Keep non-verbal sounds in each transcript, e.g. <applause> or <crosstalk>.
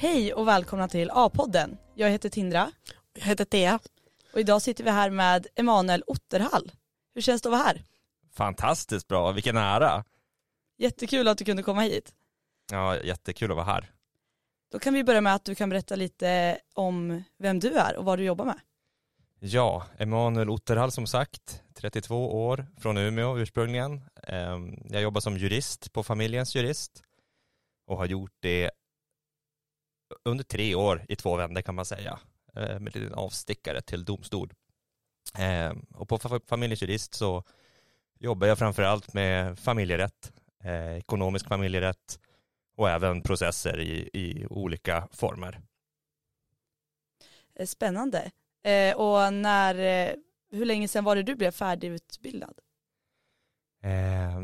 Hej och välkomna till A-podden. Jag heter Tindra. Jag heter Thea. Och idag sitter vi här med Emanuel Otterhall. Hur känns det att vara här? Fantastiskt bra, vilken ära. Jättekul att du kunde komma hit. Ja, jättekul att vara här. Då kan vi börja med att du kan berätta lite om vem du är och vad du jobbar med. Ja, Emanuel Otterhall som sagt, 32 år, från Umeå ursprungligen. Ehm, jag jobbar som jurist på familjens jurist och har gjort det under tre år i två vändor kan man säga, eh, med en avstickare till domstol. Ehm, och på familjens jurist så jobbar jag framförallt med familjerätt, eh, ekonomisk familjerätt och även processer i, i olika former. Eh, spännande. och när, hur länge sedan var det du blev färdigutbildad?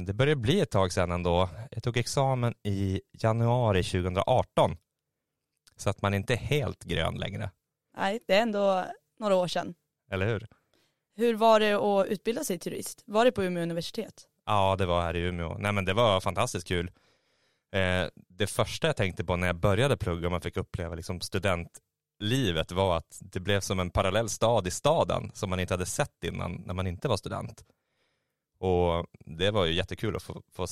det började bli ett tag sedan ändå. Jag tog examen i januari 2018 så att man inte är helt grön längre. Nej, det är ändå några år sedan. Eller hur? Hur var det att utbilda sig till jurist? Var det på Umeå universitet? Ja, det var här i Umeå. Nej men det var fantastiskt kul. Eh, det första jag tänkte på när jag började plugga och man fick uppleva liksom studentlivet var att det blev som en parallell stad i staden som man inte hade sett innan när man inte var student. Och det var ju jättekul att få, få,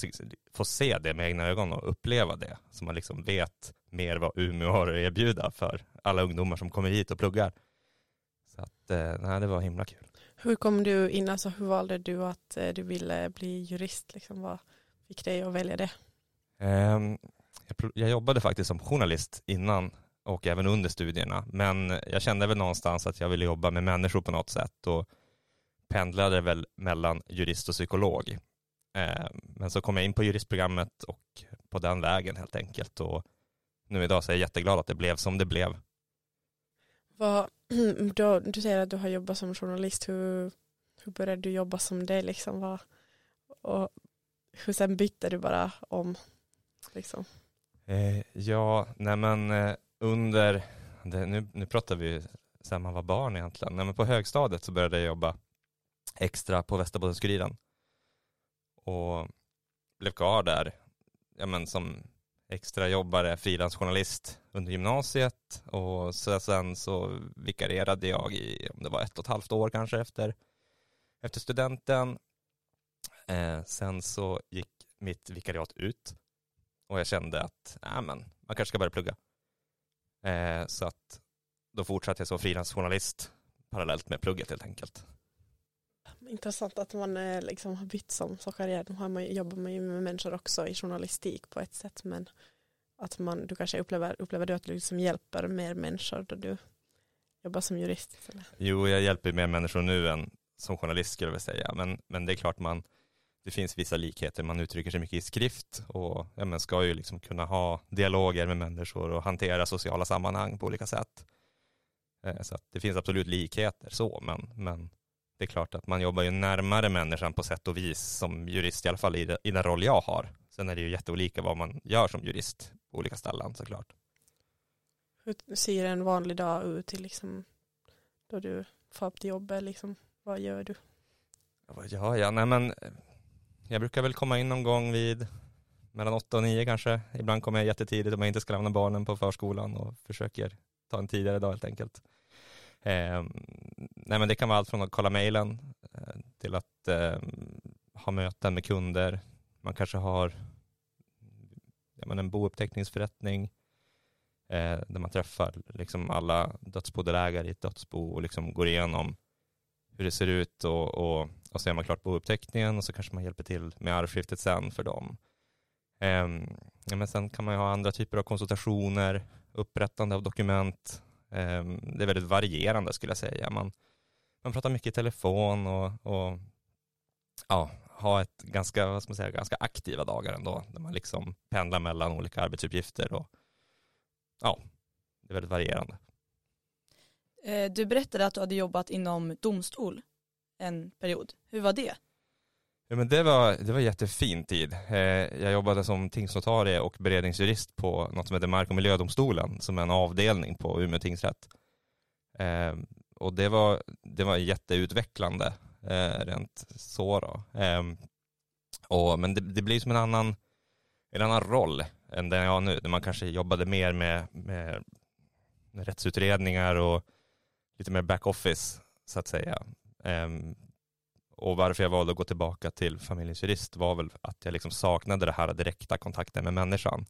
få se det med egna ögon och uppleva det. Så man liksom vet mer vad Umeå har att erbjuda för alla ungdomar som kommer hit och pluggar. Så att, eh, nej, det var himla kul. Hur kom du in, alltså hur valde du att eh, du ville bli jurist? Liksom, vad fick dig att välja det? Um, jag, jobbade faktiskt som journalist innan och även under studierna. Men jag kände väl någonstans att jag ville jobba med människor på något sätt och pendlade väl mellan jurist och psykolog. Eh, men så kom jag in på juristprogrammet och på den vägen helt enkelt. Och nu idag så är jag jätteglad att det blev som det blev. Vad, <clears throat> då, du säger att du har jobbat som journalist. Hur, hur började du jobba som det? Liksom? Vad, och hur sen bytte du bara om? Liksom? Eh, ja, nej men eh, under, det, nu, nu pratar vi sen man var barn egentligen. Nej, men på högstadiet så började jag jobba extra på Västerbottens-Kuriren. Och blev kvar där, ja men som extra jobbare, frilansjournalist under gymnasiet och så sen så vikarierade jag i, om det var ett och ett halvt år kanske efter, efter studenten. Eh, sen så gick mitt vikariat ut och jag kände att, äh, men, man kanske ska börja plugga. Eh, så att då fortsatte jag som frilansjournalist parallellt med plugget helt enkelt. Intressant att man eh, liksom har bytt som så karriär. Nu har man, jobbar man ju med människor också i journalistik på ett sätt men att man, du kanske upplever, upplever du att du liksom hjälper mer människor då du jobbar som jurist? Eller? Jo, jag hjälper mer människor nu än som journalist skulle jag vilja säga. Men, men det är klart man, det finns vissa likheter. Man uttrycker sig mycket i skrift och ja, men ska ju liksom kunna ha dialoger med människor och hantera sociala sammanhang på olika sätt. Eh, så att det finns absolut likheter så, men, men det är klart att man jobbar ju närmare människan på sätt och vis som jurist, i alla fall i, den roll jag har. Sen är det ju jätteolika vad man gör som jurist på olika ställen såklart. Hur ser en vanlig dag ut till liksom, då du får upp till jobbet? Liksom, vad gör du? Ja, ja, nej men jag brukar väl komma in någon gång vid mellan åtta och nio kanske. Ibland kommer jag jättetidigt om jag inte ska lämna barnen på förskolan och försöker ta en tidigare dag helt enkelt. Eh, nej men det kan vara allt från att kolla mejlen eh, till att eh, ha möten med kunder. Man kanske har ja, men en bouppteckningsförrättning eh, där man träffar liksom alla dödsbodelägare i ett dödsbo och liksom går igenom hur det ser ut och, och, och så är man klart bouppteckningen och så kanske man hjälper till med arvsskiftet sen för dem. Eh, ja, men sen kan man ju ha andra typer av konsultationer, upprättande av dokument, Ehm, det är väldigt varierande skulle jag säga. Man, man pratar mycket i telefon och, och ja, har ett ganska, vad ska man säga, ganska aktiva dagar ändå, där man liksom pendlar mellan olika arbetsuppgifter och ja, det är väldigt varierande. Eh, du berättade att du hade jobbat inom domstol en period. Hur var det? Ja, men det, var, det var jättefin tid. Eh, jag jobbade som tingsnotarie och beredningsjurist på något som heter Mark och miljödomstolen som är en avdelning på Umeå tingsrätt. Eh, och det var, det var jätteutvecklande eh, rent så då. Ehm, och, men det, det blir som en annan, en annan roll. än den jag har nu. Där man kanske jobbade mer med, med, med rättsutredningar och lite mer backoffice så att säga. Ehm, och varför jag valde att gå tillbaka till familjens jurist var väl att jag liksom saknade det här direkta kontakten med människan.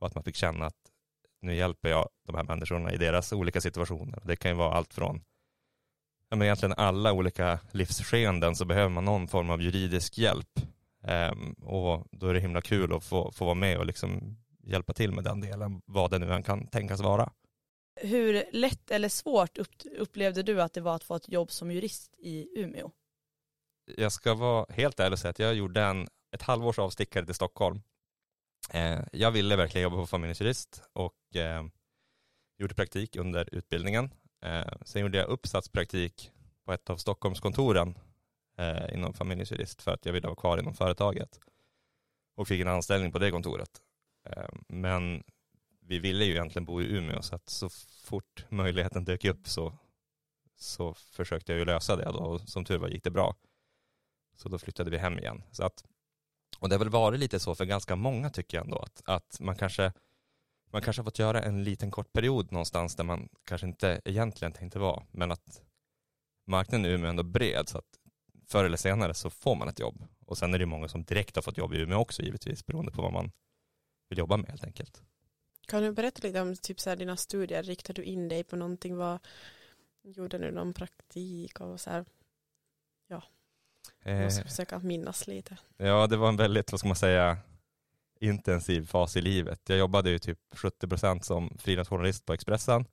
Och att man fick känna att nu hjälper jag de här människorna i deras olika situationer. Det kan ju vara allt från ja, men egentligen alla olika livsskeenden så behöver man någon form av juridisk hjälp. Um, och då är det himla kul att få, få vara med och liksom hjälpa till med den delen, vad det nu än kan tänkas vara. Hur lätt eller svårt upplevde du att det var att få ett jobb som jurist i Umeå? Jag ska vara helt ärlig och säga att jag gjorde en, ett halvårs avstickare till Stockholm. Eh, jag ville verkligen jobba på Familjejurist och eh, gjorde praktik under utbildningen. Eh, sen gjorde jag uppsatspraktik på ett av Stockholmskontoren eh, inom Familjejurist för att jag ville vara kvar inom företaget. Och fick en anställning på det kontoret. Eh, men vi ville ju egentligen bo i Umeå så att så fort möjligheten dök upp så, så försökte jag ju lösa det då och som tur var gick det bra. Så då flyttade vi hem igen. Så att, och det har väl varit lite så för ganska många tycker jag ändå att, att man kanske man kanske har fått göra en liten kort period någonstans där man kanske inte egentligen tänkte vara, men att marknaden i Umeå är ändå bred så att förr eller senare så får man ett jobb. Och sen är det många som direkt har fått jobb i Umeå också givetvis, beroende på vad man vill jobba med helt enkelt. Kan du berätta lite om typ så här, dina studier? Riktade du in dig på någonting? Vad gjorde du någon praktik och så här? Ja, jag måste eh, försöka minnas lite. Ja, det var en väldigt, vad ska man säga, intensiv fas i livet. Jag jobbade ju typ 70% som frilansjournalist på Expressen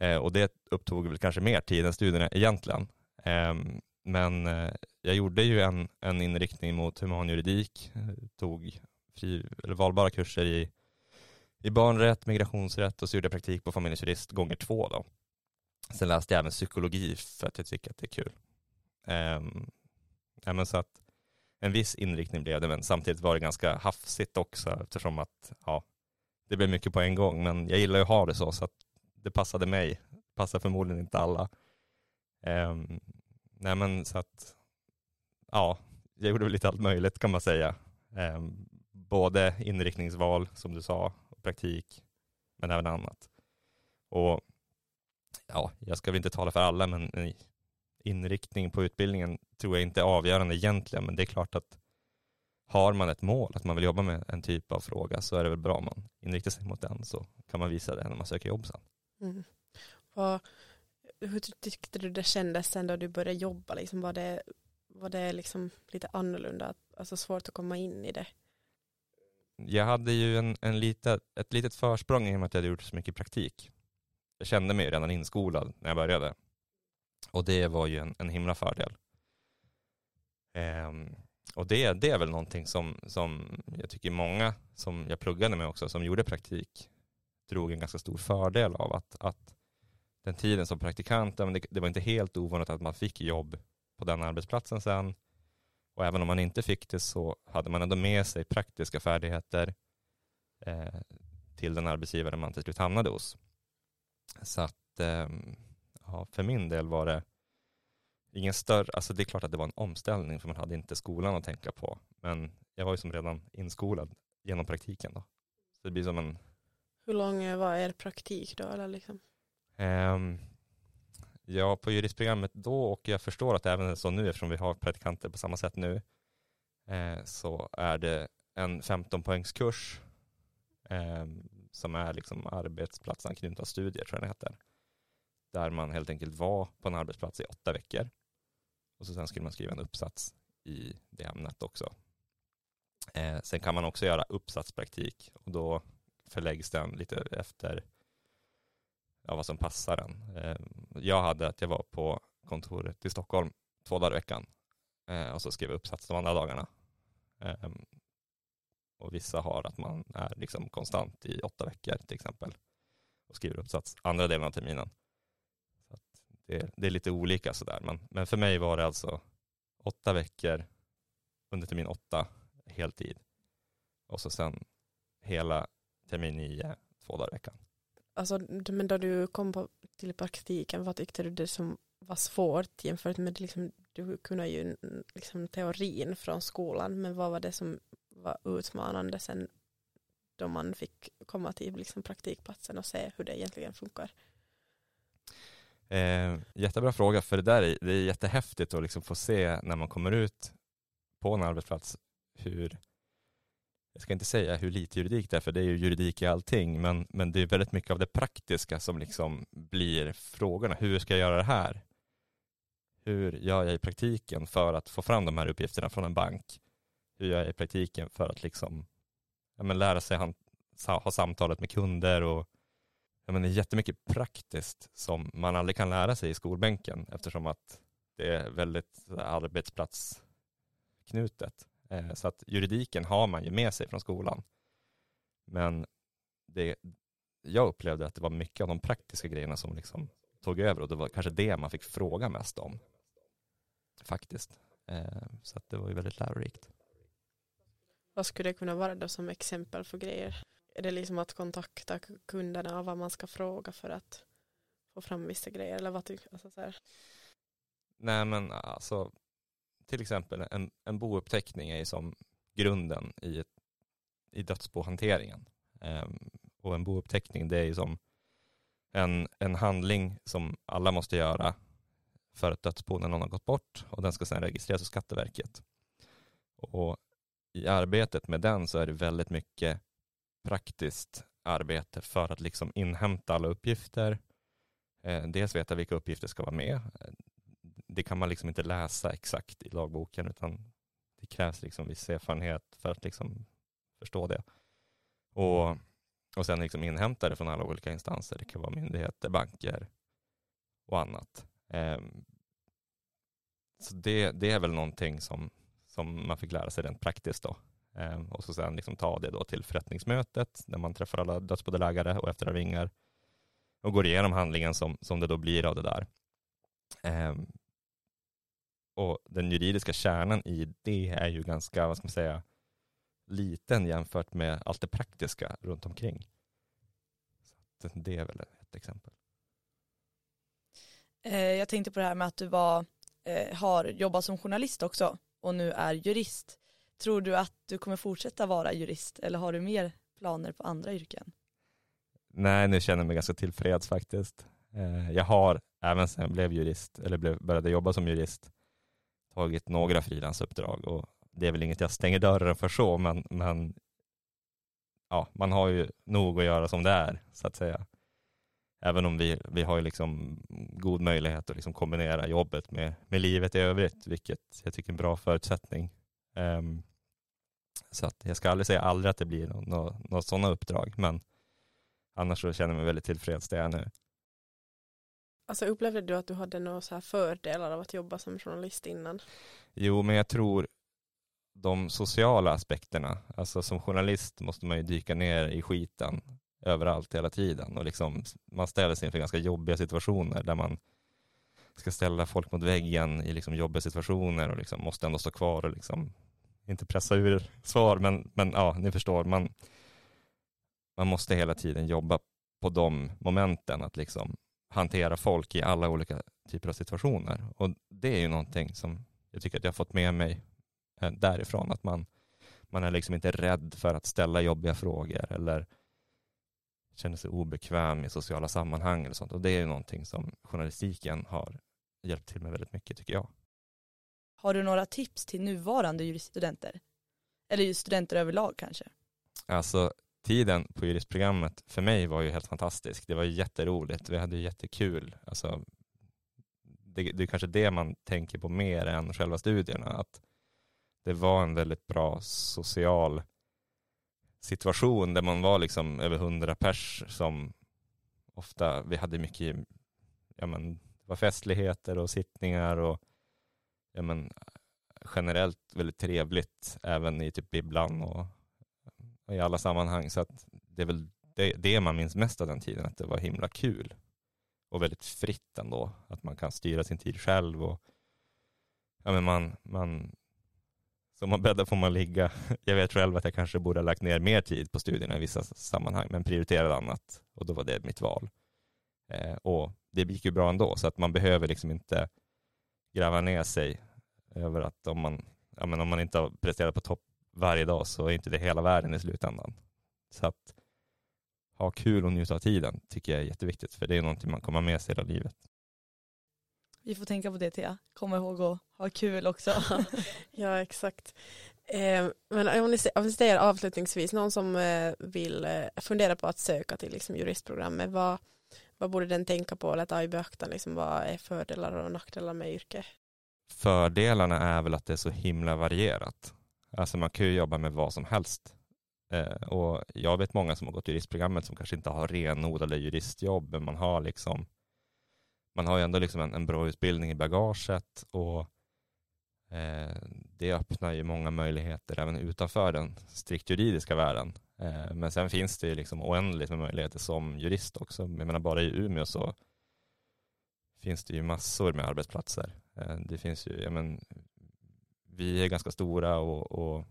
eh, och det upptog väl kanske mer tid än studierna egentligen. Eh, men eh, jag gjorde ju en, en inriktning mot humanjuridik, tog fri, eller valbara kurser i i barnrätt, migrationsrätt och så gjorde jag praktik på familjens jurist gånger två då. Sen läste jag även psykologi för att jag tycker att det är kul. Um, ja, men så att en viss inriktning blev det, men samtidigt var det ganska hafsigt också eftersom att ja, det blev mycket på en gång. Men jag gillar ju att ha det så, så att det passade mig. Passar förmodligen inte alla. Um, nej men så att, ja, jag gjorde väl lite allt möjligt kan man säga. Um, både inriktningsval som du sa och praktik, men även annat. Och ja, jag ska väl inte tala för alla, men inriktning på utbildningen tror jag inte är avgörande egentligen, men det är klart att har man ett mål, att man vill jobba med en typ av fråga, så är det väl bra om man inriktar sig mot den, så kan man visa det när man söker jobb sen. Mm. Och hur tyckte du det kändes sen då du började jobba? Liksom, var det, var det liksom lite annorlunda, alltså svårt att komma in i det? jag hade ju en, en lite, ett litet försprång i och med att jag hade gjort så mycket praktik. Jag kände mig redan inskolad när jag började. Och det var ju en, en himla fördel. Um, och det, det är väl någonting som, som jag tycker många som jag pluggade med också, som gjorde praktik, drog en ganska stor fördel av att, att den tiden som praktikant, det, det var inte helt ovanligt att man fick jobb på den arbetsplatsen sen och även om man inte fick det så hade man ändå med sig praktiska färdigheter eh, till den arbetsgivare man till slut hamnade hos. Så att eh, ja, för min del var det ingen större, alltså det är klart att det var en omställning för man hade inte skolan att tänka på. Men jag var ju som redan inskolad genom praktiken då. Så det blir som en... Hur lång var er praktik då? Eller liksom? Um, Ja, på juristprogrammet då och jag förstår att även så nu eftersom vi har predikanter på samma sätt nu eh, så är det en 15 poängskurs eh, som är liksom arbetsplatsanknutna studier tror jag det heter. Där man helt enkelt var på en arbetsplats i åtta veckor och så sen skulle man skriva en uppsats i det ämnet också. Eh, sen kan man också göra uppsatspraktik och då förläggs den lite efter ja, vad som passar en. Eh, jag hade att jag var på kontoret i Stockholm två dagar i veckan eh, och så skrev jag uppsats de andra dagarna. Ehm, och vissa har att man är liksom konstant i åtta veckor till exempel och skriver uppsats andra delen av terminen. Så det, det, är lite olika sådär, men, men för mig var det alltså åtta veckor under termin åtta, heltid. Och så sen hela termin nio, två dagar i veckan alltså, men då du kom på, till praktiken, vad tyckte du det som var svårt jämfört med liksom, du kunde ju liksom teorin från skolan, men vad var det som var utmanande sen då man fick komma till liksom praktikplatsen och se hur det egentligen funkar? Eh, jättebra fråga, för det där är, det är jättehäftigt att liksom få se när man kommer ut på en arbetsplats hur, jag ska inte säga hur lite juridik det är, för det är ju juridik i allting, men, men det är väldigt mycket av det praktiska som liksom blir frågorna. Hur ska jag göra det här? Hur gör jag i praktiken för att få fram de här uppgifterna från en bank? Hur gör jag i praktiken för att liksom, ja, men lära sig han, ha samtalet med kunder och ja, men det är jättemycket praktiskt som man aldrig kan lära sig i skolbänken eftersom att det är väldigt arbetsplatsknutet. Eh, så att juridiken har man ju med sig från skolan. Men det, jag upplevde att det var mycket av de praktiska grejerna som liksom tog över och det var kanske det man fick fråga mest om. Faktiskt. Eh, så att det var ju väldigt lärorikt. Vad skulle det kunna vara då som exempel för grejer? Är det liksom att kontakta kunderna och vad man ska fråga för att få fram vissa grejer eller vad tycker alltså så här. Nej men alltså till exempel en, en bouppteckning är ju som grunden i, ett, i dödsbohanteringen. Um, och en bouppteckning det är ju som en, en handling som alla måste göra för ett dödsbo när någon har gått bort och den ska sedan registreras hos Skatteverket. Och i arbetet med den så är det väldigt mycket praktiskt arbete för att liksom inhämta alla uppgifter. Eh, dels veta vilka uppgifter ska vara med. Eh, det kan man liksom inte läsa exakt i lagboken utan det krävs liksom viss erfarenhet för att liksom förstå det. Och, och sen liksom inhämta det från alla olika instanser. Det kan vara myndigheter, banker och annat. Eh, så det, det är väl någonting som, som man fick lära sig rent praktiskt då. Eh, och så sen liksom ta det då till förrättningsmötet där man träffar alla dödsbodelägare och efterarvingar och går igenom handlingen som, som det då blir av det där. Eh, och den juridiska kärnan i det är ju ganska, vad ska man säga, liten jämfört med allt det praktiska runt omkring. Så det är väl ett exempel. Eh, jag tänkte på det här med att du var, eh, har jobbat som journalist också och nu är jurist. Tror du att du kommer fortsätta vara jurist eller har du mer planer på andra yrken? Nej, nu känner jag mig ganska tillfreds faktiskt. Eh, jag har, även sedan jag blev jurist, eller började jobba som jurist, tagit några frilansuppdrag och det är väl inget jag stänger dörren för så, men, men ja, man har ju nog att göra som det är, så att säga. Även om vi, vi har ju liksom god möjlighet att liksom kombinera jobbet med, med livet i övrigt, vilket jag tycker är en bra förutsättning. Um, så att jag ska aldrig säga aldrig att det blir något nå, nå sådana uppdrag, men annars så känner jag mig väldigt tillfreds där jag är nu. Alltså upplevde du att du hade några så här fördelar av att jobba som journalist innan? Jo, men jag tror de sociala aspekterna, alltså som journalist måste man ju dyka ner i skiten överallt hela tiden och liksom man ställer sig inför ganska jobbiga situationer där man ska ställa folk mot väggen i liksom jobbiga situationer och liksom måste ändå stå kvar och liksom inte pressa ur svar, men, men ja, ni förstår, man, man måste hela tiden jobba på de momenten, att liksom hantera folk i alla olika typer av situationer. Och det är ju någonting som jag tycker att jag har fått med mig eh, därifrån, att man, man är liksom inte rädd för att ställa jobbiga frågor eller känner sig obekväm i sociala sammanhang eller sånt. Och det är ju någonting som journalistiken har hjälpt till med väldigt mycket tycker jag. Har du några tips till nuvarande juriststudenter? Eller studenter överlag kanske? Alltså tiden på juristprogrammet för mig var ju helt fantastisk. Det var jätteroligt. Vi hade jättekul. Alltså, det, det är kanske det man tänker på mer än själva studierna. Att det var en väldigt bra social situation där man var liksom över hundra pers som ofta, vi hade mycket, ja men det var festligheter och sittningar och ja, men, generellt väldigt trevligt även i typ bibblan och, och, i alla sammanhang. Så att det är väl det, det man minns mest av den tiden, att det var himla kul och väldigt fritt ändå. Att man kan styra sin tid själv och ja, men man, man, som man bäddar får man ligga. <laughs> Jag vet själv att jag kanske borde ha lagt ner mer tid på studierna i vissa sammanhang, men prioriterade annat och då var det mitt val. Eh, och det gick ju bra ändå, så att man behöver liksom inte gräva ner sig över att om man, ja, men om man inte har presterat på topp varje dag så är inte det hela världen i slutändan. Så att ha kul och njuta av tiden tycker jag är jätteviktigt för det är någonting man kommer med sig hela livet. Vi får tänka på det Thea, kom ihåg att ha kul också. <laughs> ja exakt. Eh, men om ni, om ni säger avslutningsvis, någon som eh, vill eh, fundera på att söka till liksom, juristprogrammet, vad, vad borde den tänka på eller ta i beaktande? Liksom, vad är fördelar och nackdelar med yrket? Fördelarna är väl att det är så himla varierat. Alltså man kan ju jobba med vad som helst. Eh, och jag vet många som har gått juristprogrammet som kanske inte har renodlade juristjobb, men man har liksom man har ju ändå liksom en, en bra utbildning i bagaget och eh, det öppnar ju många möjligheter även utanför den strikt juridiska världen. Eh, men sen finns det ju liksom oändligt med möjligheter som jurist också. Jag menar bara i Umeå så finns det ju massor med arbetsplatser. Eh, det finns ju, ja men, vi är ganska stora och, och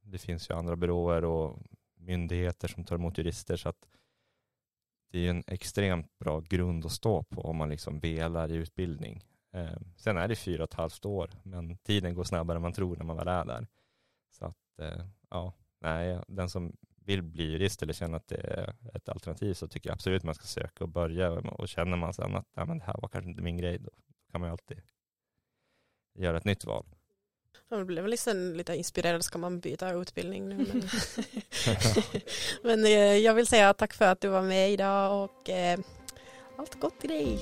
det finns ju andra byråer och myndigheter som tar emot jurister så att det är en extremt bra grund att stå på om man liksom velar i utbildning. Eh, sen är det fyra och ett halvt år, men tiden går snabbare än man tror när man väl är där. Så att, eh, ja, nej, den som vill bli jurist eller känner att det är ett alternativ så tycker jag absolut man ska söka och börja och känner man sen att nej, men det här var kanske inte min grej, då kan man ju alltid göra ett nytt val. Man blev liksom lite inspirerad, ska man byta utbildning nu? Men, <laughs> men eh, jag vill säga tack för att du var med idag och eh, allt gott till dig.